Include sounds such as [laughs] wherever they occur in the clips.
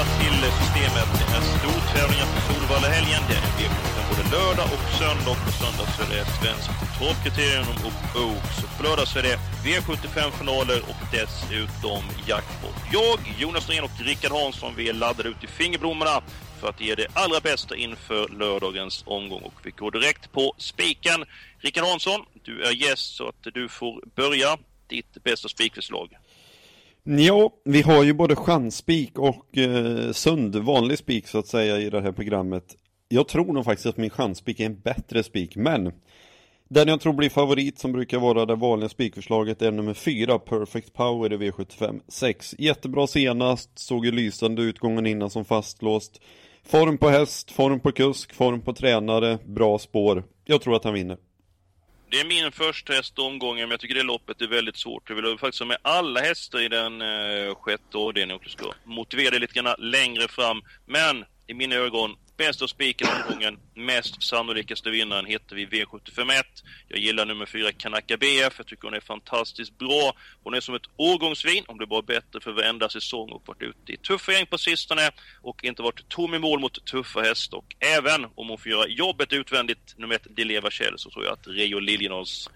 Välkomna till Systemet. Det är stortävlingar på Solvalla-helgen. Det är V75 både lördag och söndag. På söndag så är det svenskt travkriterium och Oaks. Och på lördag så är det V75-finaler och dessutom jackpot. Jag, Jonas Norén och Rickard Hansson, vi är laddade ut i fingerblommorna för att ge det allra bästa inför lördagens omgång. Och vi går direkt på spiken. Rickard Hansson, du är gäst så att du får börja. Ditt bästa spikförslag. Ja, vi har ju både chansspik och eh, sund, vanlig spik så att säga i det här programmet. Jag tror nog faktiskt att min chansspik är en bättre spik, men den jag tror blir favorit som brukar vara det vanliga spikförslaget är nummer 4, Perfect Power i V75 6. Jättebra senast, såg ju lysande utgången innan som fastlåst. Form på häst, form på kusk, form på tränare, bra spår. Jag tror att han vinner. Det är min första häst omgången, men jag tycker det loppet är väldigt svårt. Jag vill faktiskt ha med alla hästar i den eh, sjätte avdelningen och ska motivera det lite grann längre fram. Men i mina ögon, bästa spiken omgången, mest sannolikaste vinnaren heter vi V751. Jag gillar nummer fyra Kanaka BF, jag tycker hon är fantastiskt bra. Hon är som ett årgångsvin, hon blir bara bättre för varenda säsong och varit ute i tuffa gäng på sistone och inte varit tom i mål mot tuffa hästar. Och även om hon får göra jobbet utvändigt, nummer ett Dileva Kjell, så tror jag att Rio Liljenås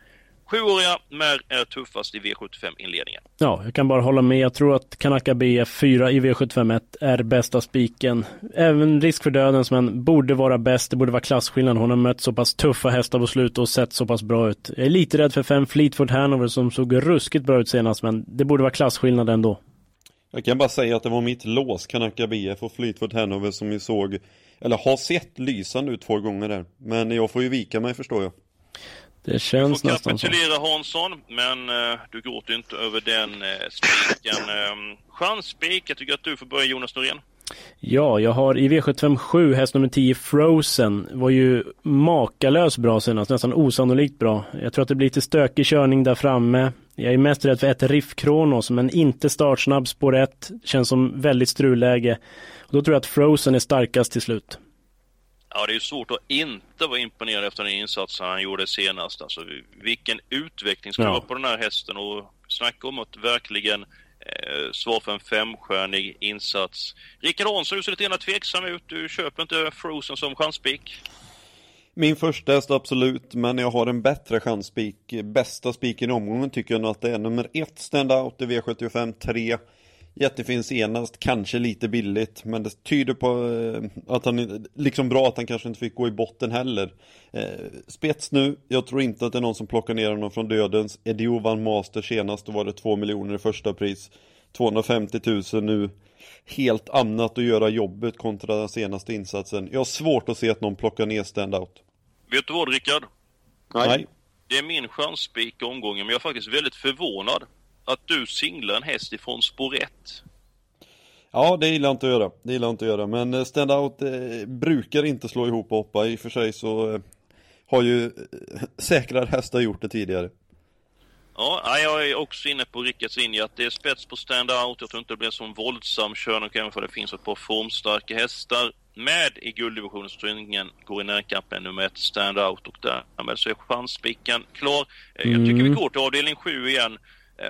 Sjuåriga Mer är tuffast i V75-inledningen. Ja, jag kan bara hålla med. Jag tror att Kanaka BF 4 i V751 är bästa spiken. Även risk för dödens, men borde vara bäst. Det borde vara klasskillnad. Hon har mött så pass tuffa hästar på slutet och sett så pass bra ut. Jag är lite rädd för fem Fleetwood Hanover som såg ruskigt bra ut senast, men det borde vara klasskillnad ändå. Jag kan bara säga att det var mitt lås, Kanaka BF och Fleetwood Hanover som vi såg, eller har sett lysande ut två gånger där. Men jag får ju vika mig förstår jag. Det Du känns får nästan så. kapitulera Hansson, men eh, du gråter inte över den eh, spiken. [laughs] Eh, chansspik, jag tycker att du får börja Jonas Norén. Ja, jag har i V75 7 häst nummer 10 Frozen. Var ju makalös bra senast, nästan osannolikt bra. Jag tror att det blir lite stökig körning där framme. Jag är mest rädd för ett Riff Kronos, men inte startsnabb spår 1. Känns som väldigt strulläge. Och då tror jag att Frozen är starkast till slut. Ja, det är ju svårt att inte vara imponerad efter den insatsen han gjorde senast. Alltså, vilken utveckling ska Ja. vara på den här hästen och snacka om att verkligen eh, svara för en femstjärnig insats. Rickard Hansson, du ser lite grann tveksam ut. Du köper inte Frozen som chanspik. Min första häst absolut, men jag har en bättre chansspik. Bästa spiken i omgången tycker jag nog att det är nummer ett standout i V75 3. Jättefin senast, kanske lite billigt, men det tyder på eh, att han, liksom bra att han kanske inte fick gå i botten heller. Eh, spets nu, jag tror inte att det är någon som plockar ner honom från dödens. Edio vann Master senast, då var det 2 miljoner i första pris. 250 000 nu. Helt annat att göra jobbet kontra den senaste insatsen. Jag har svårt att se att någon plockar ner standout. Vet du vad Rickard? Nej. Det är min chansspik i omgången, men jag är faktiskt väldigt förvånad att du singlar en häst ifrån spår 1. Ja, det gillar jag inte att göra. Det gillar jag inte att göra. Men eh, standout eh, brukar inte slå ihop och hoppa. I och för sig så eh, har ju eh, [laughs] säkrare hästar gjort det tidigare. Ja, jag är också inne på Rickards linje att det är spets på stand-out. Jag tror inte det blir en sån våldsam körning, även för det finns ett par formstarka hästar med i gulddivisionen så ingen går i närkamp med nummer ett stand-out och därmed så är chansspiken klar. Eh, Jag tycker vi Mm. går till avdelning 7 igen. Eh,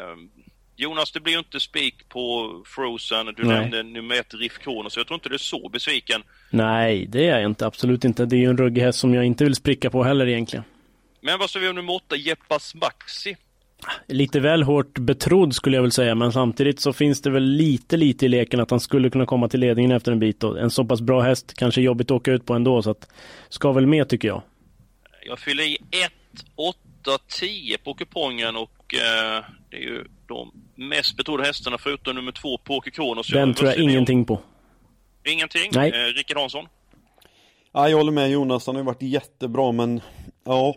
Jonas, det blir ju inte spik på Frozen. Du Nej. nämnde nummer ett Riff Kronos, så jag tror inte du är så besviken. Nej, det är jag inte. Absolut inte. Det är ju en ruggig häst som jag inte vill spricka på heller egentligen. Men vad sa vi om nummer åtta, Jeppas Maxi? Lite väl hårt betrodd skulle jag väl säga, men samtidigt så finns det väl lite, lite i leken att han skulle kunna komma till ledningen efter en bit och en så pass bra häst kanske jobbigt att åka ut på ändå, så att ska väl med tycker jag. Jag fyller i 1, 8, 10 på kupongen och eh, det är ju de mest betrodda hästarna förutom nummer två, Poker Kronos. Den tror jag ingenting på. Ingenting? Nej. Eh, Rickard Hansson? Ja, jag håller med Jonas, han har ju varit jättebra men ja,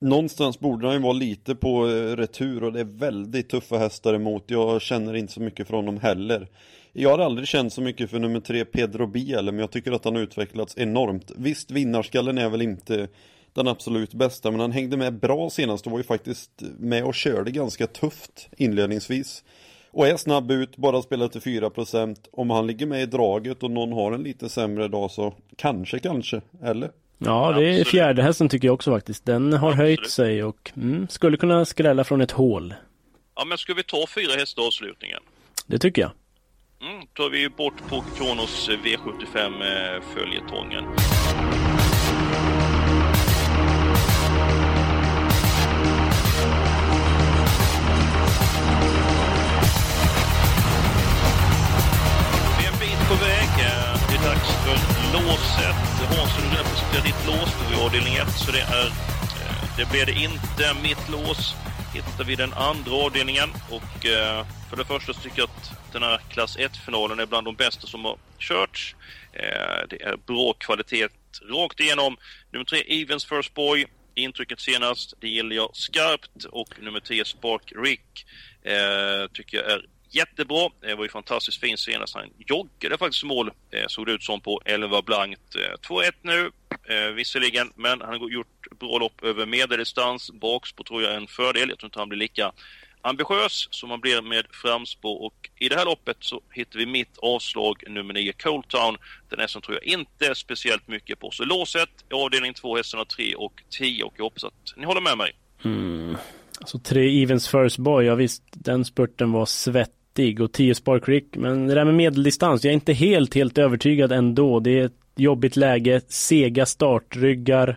någonstans borde han ju vara lite på eh, retur och det är väldigt tuffa hästar emot. Jag känner inte så mycket för honom heller. Jag har aldrig känt så mycket för nummer tre Pedro Biel, men jag tycker att han har utvecklats enormt. Visst, vinnarskallen är väl inte den absolut bästa, men han hängde med bra senast och var ju faktiskt med och körde ganska tufft inledningsvis. Och är snabb ut, bara spelar till 4%. Om han ligger med i draget och någon har en lite sämre dag så kanske, kanske, eller? Ja, det är fjärde hästen tycker jag också faktiskt. Den har Absolut. höjt sig och mm, skulle kunna skrälla från ett hål. Ja, men ska vi ta fyra hästar avslutningen? Det tycker jag. Mm, tar vi bort på Kronos eh, V75 eh, följetongen. För låset. Hansson, du representerar ditt lås. Du är avdelning 1, så det är... Eh, det blir det inte. Mitt lås hittar vi den andra avdelningen. Och eh, för det första så tycker jag att den här klass 1-finalen är bland de bästa som har körts. Eh, det är bra kvalitet rakt igenom. Nummer 3, Evens First Boy. Intrycket senast, det gillar jag skarpt. Och nummer 10, Spark Rick, eh, tycker jag är jättebra. Det var ju fantastiskt fin senast. Alltså, han joggade faktiskt mål, eh, såg det ut som, på 11 blankt. Eh, 2-1 nu, visserligen, men han har gjort bra lopp över medeldistans. Bakspår tror jag är en fördel. Jag tror inte han blir lika ambitiös som han blir med framspår. Och i det här loppet så hittar vi mitt avslag, nummer 9, Cold Town. Den som tror jag inte speciellt mycket på. Så låset, avdelning 2, hästarna 3 och 10. Och jag hoppas att ni håller med mig. Mm. Alltså tre Evens First Boy, ja visst, den spurten var svettig och 10 Spark Rick, men det där med medeldistans, jag är inte helt, helt övertygad ändå. Det är ett jobbigt läge, sega startryggar.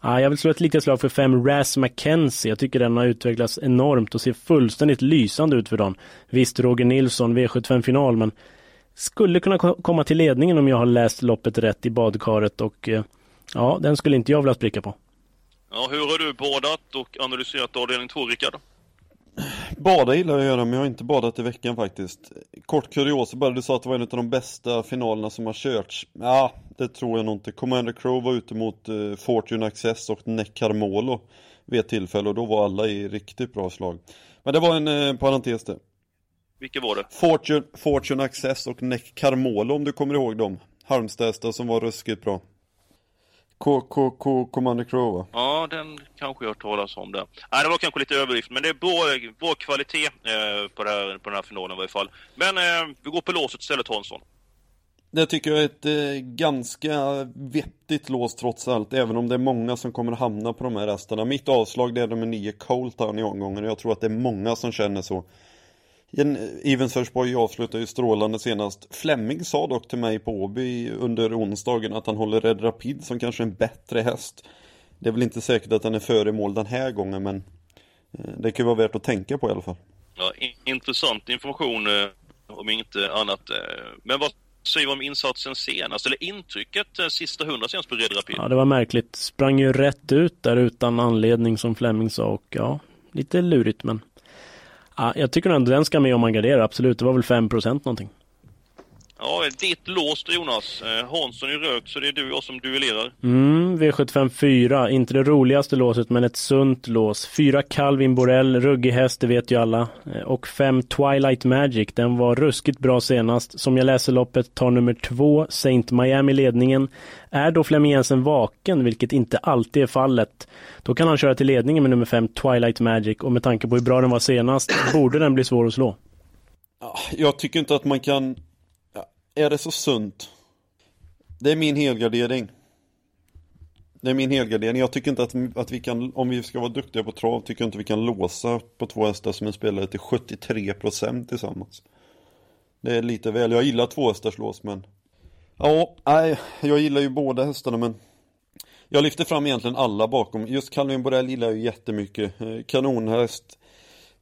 Ah, jag vill slå ett litet slag för 5 Raz McKenzie. Jag tycker den har utvecklats enormt och ser fullständigt lysande ut för dem. Visst, Roger Nilsson, V75-final, men skulle kunna komma till ledningen om jag har läst loppet rätt i badkaret och eh, ja, den skulle inte jag vilja spricka på. Ja, hur har du badat och analyserat avdelning 2, Rickard? Bada gillar jag att göra men jag har inte badat i veckan faktiskt. Kort kuriosa bara, du sa att det var en av de bästa finalerna som har körts. Ja, det tror jag nog inte. Commander Crow var ute mot eh, Fortune Access och Neccarmolo vid ett tillfälle och då var alla i riktigt bra slag. Men det var en eh, parentes det. Vilka var det? Fortune, Fortune Access och Neccarmolo om du kommer ihåg dem. Halmstadsta som var ruskigt bra. KKK Commander Crow va? Ja, den kanske jag har hört talas om där. Nej, det var kanske lite överdrift, men det är bra, bra kvalitet eh, på, här, på den här finalen i varje fall. Men eh, vi går på låset istället, Hansson. Det tycker jag är ett eh, ganska vettigt lås trots allt, även om det är många som kommer hamna på de här resterna. Mitt avslag det är nummer 9 Coltown i omgången och jag tror att det är många som känner så. En Evensförsborg avslutar ju strålande senast. Fleming sa dock till mig på Åby under onsdagen att han håller Red Rapid som kanske en bättre häst. Det är väl inte säkert att den är före mål den här gången men eh, det kan ju vara värt att tänka på i alla fall. Ja, in, intressant information, eh, om inte annat. Eh, men vad säger om insatsen senast, eller intrycket sista hundra senast på Red Rapid? Ja, det var märkligt. Sprang ju rätt ut där utan anledning som Fleming sa och ja, lite lurigt men ja, jag tycker ändå den ska med om man garderar, absolut. Det var väl 5% någonting. Ja, ditt lås Jonas. Eh, Hansson är rökt, så det är du och jag som duellerar. Mm, V75 4, inte det roligaste låset men ett sunt lås. Fyra Calvin Borell, ruggig häst, det vet ju alla. Eh, Och fem Twilight Magic, den var ruskigt bra senast. Som jag läser loppet tar nummer två Saint Miami ledningen. Är då Flemming Jensen vaken, vilket inte alltid är fallet, då kan han köra till ledningen med nummer fem Twilight Magic och med tanke på hur bra den var senast borde den bli svår att slå. Ja, Jag tycker inte att man kan... Är det så sunt? Det är min helgardering. Det är min helgardering. Jag tycker inte att, att vi kan, om vi ska vara duktiga på trav, tycker jag inte vi kan låsa på två hästar som en spelare till 73% tillsammans. Det är lite väl. Jag gillar två hästars lås men... Ja, nej, jag gillar ju båda hästarna men... Jag lyfter fram egentligen alla bakom. Just Calvin Borrell gillar jag ju jättemycket. Eh, kanonhäst.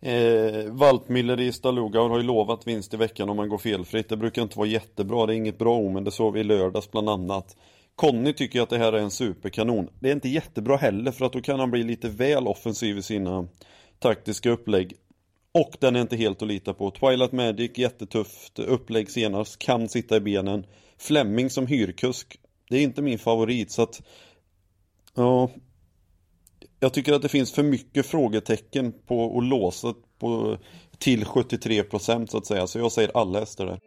Eh, Valpmiller i Staluga har ju lovat vinst i veckan om man går felfritt. Det brukar inte vara jättebra, det är inget bra men det såg vi i lördags bland annat. Conny tycker att det här är en superkanon. Det är inte jättebra heller för att då kan han bli lite väl offensiv i sina taktiska upplägg. Och den är inte helt att lita på. Twilight Magic, jättetufft upplägg senast, kan sitta i benen. Fleming som hyrkusk. Det är inte min favorit så att Ja jag tycker att det finns för mycket frågetecken på att låsa på, till 73% så att säga. Så jag säger alla hästar där.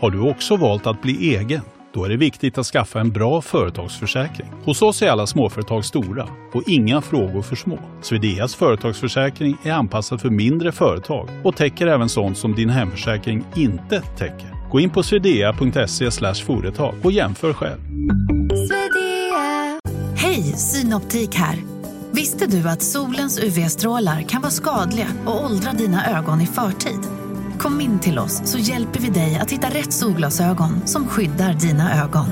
Har du också valt att bli egen? Då är det viktigt att skaffa en bra företagsförsäkring. Hos oss är alla småföretag stora och inga frågor för små. Swedeas företagsförsäkring är anpassad för mindre företag och täcker även sånt som din hemförsäkring inte täcker. Gå in på swedea.se företag och jämför själv. Hej, Synoptik här. Visste du att solens UV-strålar kan vara skadliga och åldra dina ögon i förtid? Kom in till oss så hjälper vi dig att hitta rätt solglasögon som skyddar dina ögon.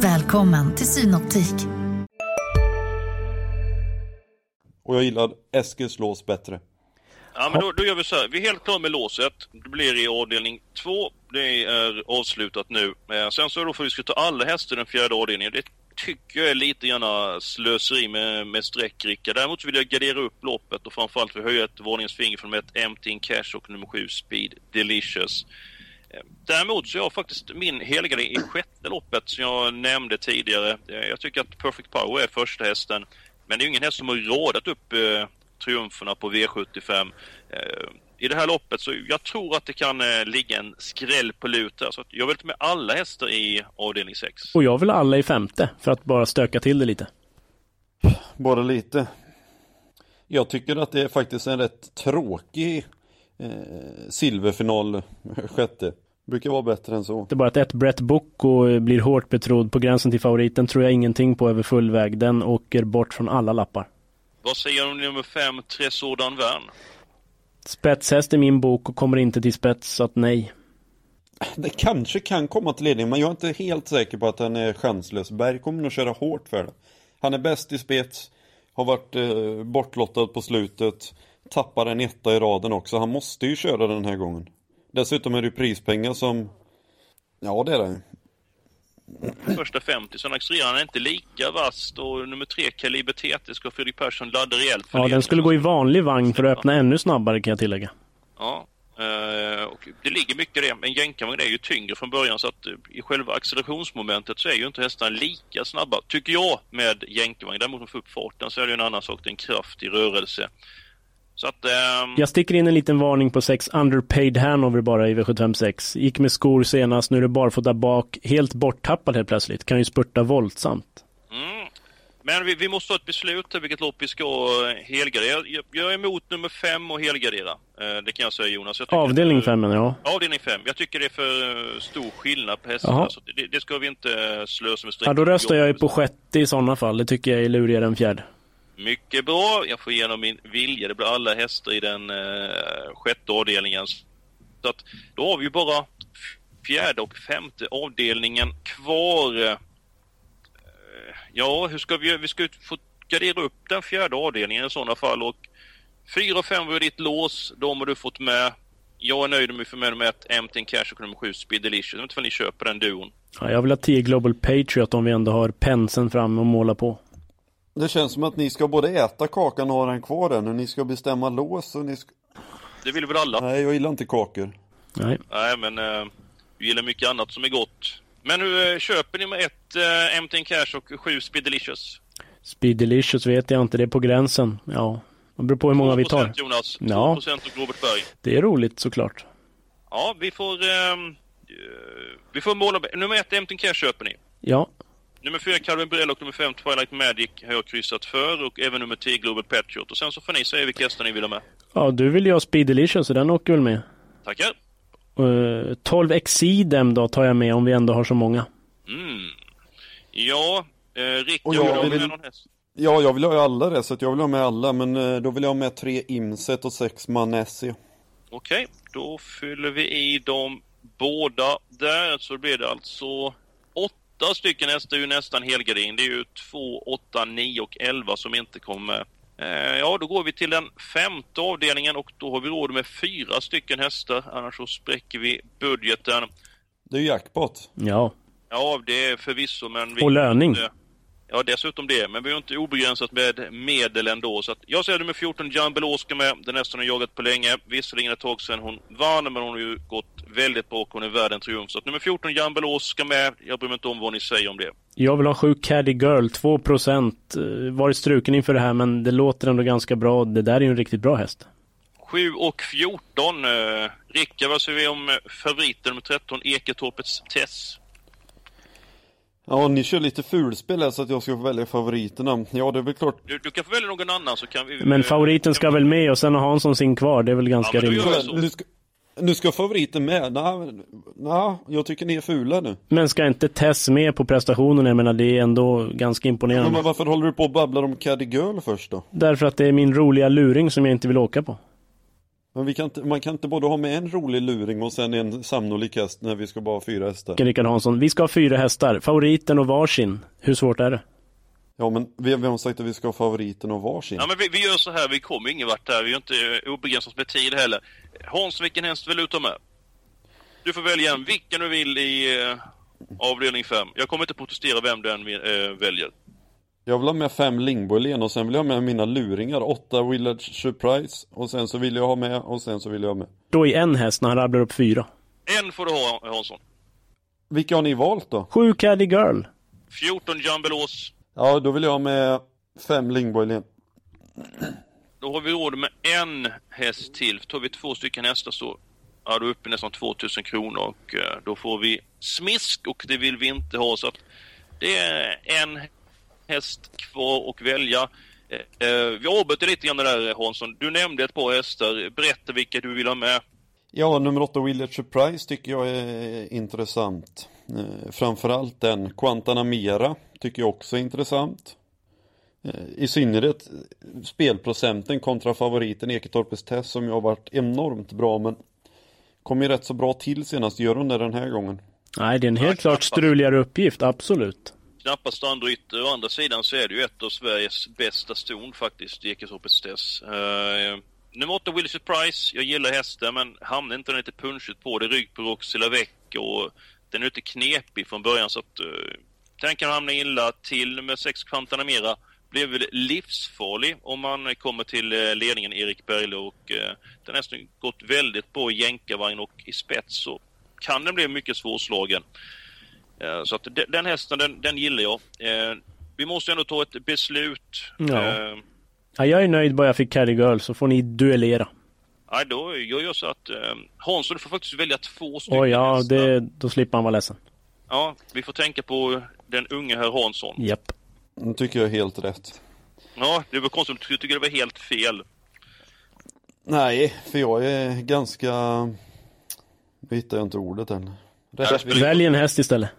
Välkommen till Synoptik. Och jag gillar Eskils lås bättre. Ja, men då, då gör vi så här. Vi är helt klara med låset. Det blir i avdelning två. Det är avslutat nu. Eh, sen så då får vi ska ta alla hästar i den fjärde avdelningen. Det tycker jag är lite grann slöseri med, med sträckricka. Däremot vill jag gardera upp loppet och framförallt vill höja ett varningens finger från ett Empty in Cash och nummer 7 Speed Delicious. Ehm, däremot så är jag faktiskt min helgardering i sjätte loppet som jag nämnde tidigare. Eh, jag tycker att Perfect Power är första hästen. Men det är ju ingen häst som har radat upp eh, triumferna på V75. Eh, i det här loppet så jag tror att det kan eh, ligga en skräll på lut där. Så att jag vill ta med alla hästar i avdelning 6. Och jag vill alla i femte för att bara stöka till det lite. Bara lite. Jag tycker att det är faktiskt en rätt tråkig eh, silverfinal sjätte. Brukar vara bättre än så. Det är bara att ett Brett Bocco blir hårt betrodd på gränsen till favoriten tror jag ingenting på över full väg. Den åker bort från alla lappar. Vad säger du om nummer 5, Tresor Danvern? Spetshäst i min bok och kommer inte till spets, så att nej. Det kanske kan komma till ledning men jag är inte helt säker på att han är chanslös. Berg kommer nog köra hårt för det. Han är bäst i spets, har varit eh, bortlottad på slutet, tappar en etta i raden också. Han måste ju köra den här gången. Dessutom är det ju prispengar som, ja det är det. Första 50, sen accelererar han inte lika vasst och nummer 3, Kaliber TT, ska Fredrik Persson ladda rejält för Ja, den skulle gå i vanlig vagn för att öppna ännu snabbare kan jag tillägga. Ja, eh, och det ligger mycket i det. Men jänkarvagn är ju tyngre från början så att eh, i själva accelerationsmomentet så är ju inte hästarna lika snabba, tycker jag, med jänkarvagn. Däremot om man får upp farten så är det ju en annan sak, det är en kraftig rörelse. Så att... ehm, Jag sticker in en liten varning på 6 Underpaid Hanover bara i V756. Gick med skor senast, nu är det barfota bak. Helt borttappad helt plötsligt. Kan ju spurta våldsamt. Mm. Men vi, vi måste ha ett beslut här vilket lopp vi ska eh, helgardera. Jag, jag är emot nummer fem och helgardera. Eh, det kan jag säga Jonas. Jag Avdelning 5 menar jag. Avdelning 5. Jag tycker det är för eh, stor skillnad på hästarna. Jaha. Så det, det ska vi inte slösa med streck. Ja, då röstar jag ju på sjätte i sådana fall. Det tycker jag är lurigare än fjärde. Mycket bra. Jag får igenom min vilja. Det blir alla hästar i den eh, sjätte avdelningen. Så att då har vi ju bara fjärde och femte avdelningen kvar. Eh, ja, hur ska vi göra? Vi ska ju få gardera upp den fjärde avdelningen i sådana fall. Och fyra och fem var ju ditt lås. De har du fått med. Jag är nöjd med att få med nummer ett, Empty Cash och nummer sju, Speed Delicious. Jag vet inte om ni köper den duon. Ja, jag vill ha 10 Global Patriot om vi ändå har penseln fram och måla på. Det känns som att ni ska både äta kakan och ha den kvar den och ni ska bestämma lås och ni ska... Det vill väl alla? Nej, jag gillar inte kakor. Nej. Nej, men eh, vi gillar mycket annat som är gott. Men nu eh, köper ni med ett eh, Empty Cash och sju Speed Delicious. Speed Delicious vet jag inte, det är på gränsen. Ja, det beror på hur många vi tar. 2% Jonas. Ja. 2% och Robert Berg. Det är roligt såklart. Ja, vi får... eh, vi får måla... Nummer ett, Empty Cash köper ni. Ja, Nummer fyra, Calvin Borell och nummer fem, Twilight Magic har jag kryssat för och även nummer 10, Global Patriot. Och sen så får ni säga vilka hästar ni vill ha med. ja du vill ju ha Speed Delicious så den åker väl med. Tackar! Uh, 12 Exidem då tar jag med om vi ändå har så många. Mm. Ja, eh, Rickard, Och jag vill ha med någon häst? Ja, jag vill ha alla det, så jag vill ha med alla, men eh, då vill jag ha med tre Imset och sex Manesi. Okej, då fyller vi i dem båda där. Så blir det alltså åtta stycken hästar, är ju nästan helgardin. Det är ju två, åtta, nio och elva som inte kommer. Eh, ja, då går vi till den femte avdelningen och då har vi råd med fyra stycken hästar. Annars så spräcker vi budgeten. Det är ju jackpot. Ja, Ja, det är förvisso, men... Vi Och löning. Ja, Ja, dessutom det. Men vi har inte obegränsat med medel ändå. Så att jag säger nummer 14, Jan ska med. Den hästen har jagat på länge. Visserligen ett tag sedan hon vann, men hon har ju gått väldigt bra och hon är värd en triumf. Så att nummer 14, Jan ska med. Jag bryr mig inte om vad ni säger om det. Jag vill ha 7 Caddy Girl, 2 procent. Eh, varit struken inför det här, men det låter ändå ganska bra. Det där är ju en riktigt bra häst. 7 och 14. Eh, Rickard, vad säger vi om favoriten nummer 13, Eketorpets Tess? Ja, ni kör lite fulspel här så att jag ska få välja favoriterna. Ja, det är väl klart. Du, du kan få välja någon annan så kan vi... Men favoriten ska väl med och sen har Hansson sin kvar. Det är väl ganska Ja, men rimligt. Nu ska, nu ska favoriten med. Nej, nej, jag tycker ni är fula nu. Men ska inte Tess med på prestationen? Jag menar, det är ändå ganska Men imponerande. varför håller du på och babblar om Caddy Girl först då? Därför att det är min roliga luring som jag inte vill åka på. Men vi kan inte, man kan inte både ha med en rolig luring och sen en sannolik häst när vi ska bara ha fyra hästar. Rickard Hansson, vi ska ha fyra hästar. Favoriten och varsin. Hur svårt är det? Ja, men vi, vi har sagt att vi ska ha favoriten och varsin. Ja, men vi, vi gör så här, vi kommer ingen vart här. Vi har inte obegränsat med tid heller. Hans, vilken häst vill du ta med? Du får välja en, vilken du vill i eh, avdelning 5. Jag kommer inte protestera vem den eh, väljer. Jag vill ha med fem Lingborgen och sen vill jag ha med mina luringar. Åtta Village Surprise och sen så vill jag ha med och sen så vill jag ha med. Då i en häst när han rabblar upp fyra. En får du ha, Hansson. Vilka har ni valt då? Sju Caddy Girl. 14 Jumbelos. Ja, då vill jag ha med fem Lingborgen. Då har vi råd med en häst till. Tar vi två stycken hästar så ja, då är uppe i nästan 2000 kronor och eh, då får vi smisk och det vill vi inte ha så att det är en häst kvar att välja. Eh, eh, vi avbryter lite grann det där Hansson. Du nämnde ett par hästar. Berätta vilka du vill ha med. Ja, nummer åtta Village Surprise tycker jag är intressant. Eh, framförallt den Quantanamera tycker jag också är intressant. Eh, I synnerhet spelprocenten kontra favoriten Eketorpes Test som ju har varit enormt bra men kom ju rätt så bra till senast. Gör hon det den här gången? Nej, det är en helt klart struligare uppgift, absolut. Knappast andra ytter. Å andra sidan så är det ju ett av Sveriges bästa ston faktiskt, Eketorpets Tess. Uh, eh, nummer åtta, Willy Surprise. Jag gillar hästen men hamnar inte den lite punchigt på det. Rygg på Roxilla Väck och den är lite knepig från början så att eh, uh, den kan hamna illa till med sex Quantanamera. Blev väl livsfarlig om man kommer till eh, ledningen Erik Berglöf. och uh, den har nästan gått väldigt bra i jänkarvagn och i spets så kan den bli mycket svårslagen. Eh, Så att de- den hästen, den, den gillar jag. Eh, Vi måste ändå ta ett beslut. Ja. Eh, Ja, jag är nöjd bara jag fick Caddy Girl, så får ni duellera. Nej, då jag gör så att Hansson, du får faktiskt välja två stycken Oj, ja, hästar. det, då slipper han vara ledsen. Ja, vi får tänka på den unge herr Hansson. Japp. Det tycker jag är helt rätt. Ja, det var konstigt. Du tycker det var helt fel. Nej, för jag är ganska... Nu hittar jag inte ordet än. Välj en häst istället.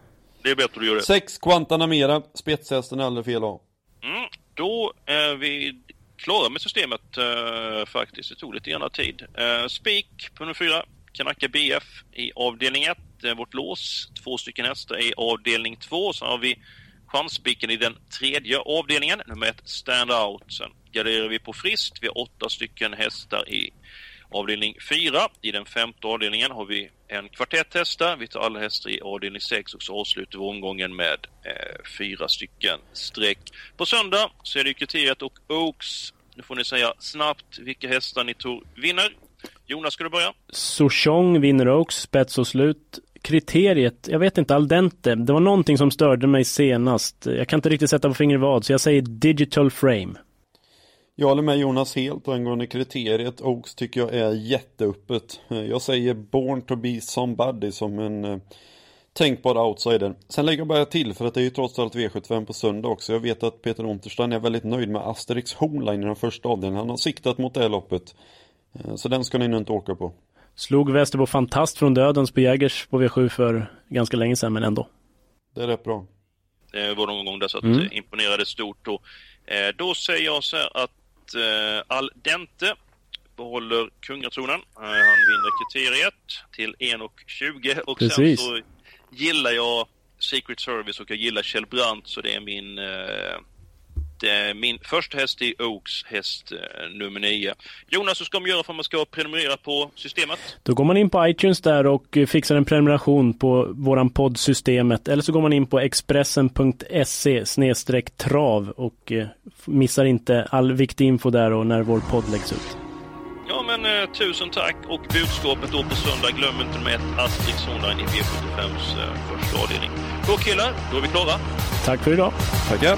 Det är bättre att göra det. Sex Quantanamera, spetshästen är aldrig fel ha. Mm, då är vi klara med systemet eh, faktiskt. Det tog lite grann tid. Uh, Spik på nummer fyra. Kanaka BF i avdelning 1. Uh, vårt lås. Två stycken hästar i avdelning 2. Så har vi chansspiken i den tredje avdelningen. Nummer ett Stand Out. Sen garderar vi på friskt. Vi har åtta stycken hästar i avdelning 4. I den femte avdelningen har vi en kvartett hästar. Vi tar alla hästar i avdelning 6 och så avslutar vi omgången med eh, fyra stycken streck. På söndag så är det kriteriet och Oaks. Nu får ni säga snabbt vilka hästar ni tror vinner. Jonas, ska du börja? Sochong vinner Oaks, spets och slut. Kriteriet, jag vet inte, al dente. Det var någonting som störde mig senast. Jag kan inte riktigt sätta på fingret vad, så jag säger digital frame. Jag håller med Jonas helt angående kriteriet. Oaks tycker jag är jätteöppet. Eh, Jag säger Born to be somebody som en eh, tänkbar outsider. Sen lägger jag bara till för att det är ju trots allt V75 på söndag också. Jag vet att Peter Unterstein är väldigt nöjd med Asterix Hornline i den första avdelningen. Han har siktat mot det här loppet. Eh, Så den ska ni nog inte åka på. Slog Västerbo fantast från dödens på Jägers på V7 för ganska länge sedan, men ändå. Det är rätt bra. Det var någon gång där så att Mm. imponerade stort då. Eh, då säger jag så här att eh, Al Dente behåller kungatronen. Eh, han vinner kriteriet till 1,20 och sen Precis. så gillar jag Secret Service och jag gillar Kjell Brandt så det är min Eh, min första häst är Oaks häst eh, nummer 9. Jonas, hur ska man göra för att man ska prenumerera på systemet? Då går man in på iTunes där och eh, fixar en prenumeration på våran poddsystemet eller så går man in på expressen.se trav och missar inte all viktig info där och när vår podd läggs ut. Ja men eh, tusen tack och budskapet då på söndag, glöm inte med ett Asterix online i V75s eh, första avdelning. Då killar, då är vi klara. Tack för idag. Tackar.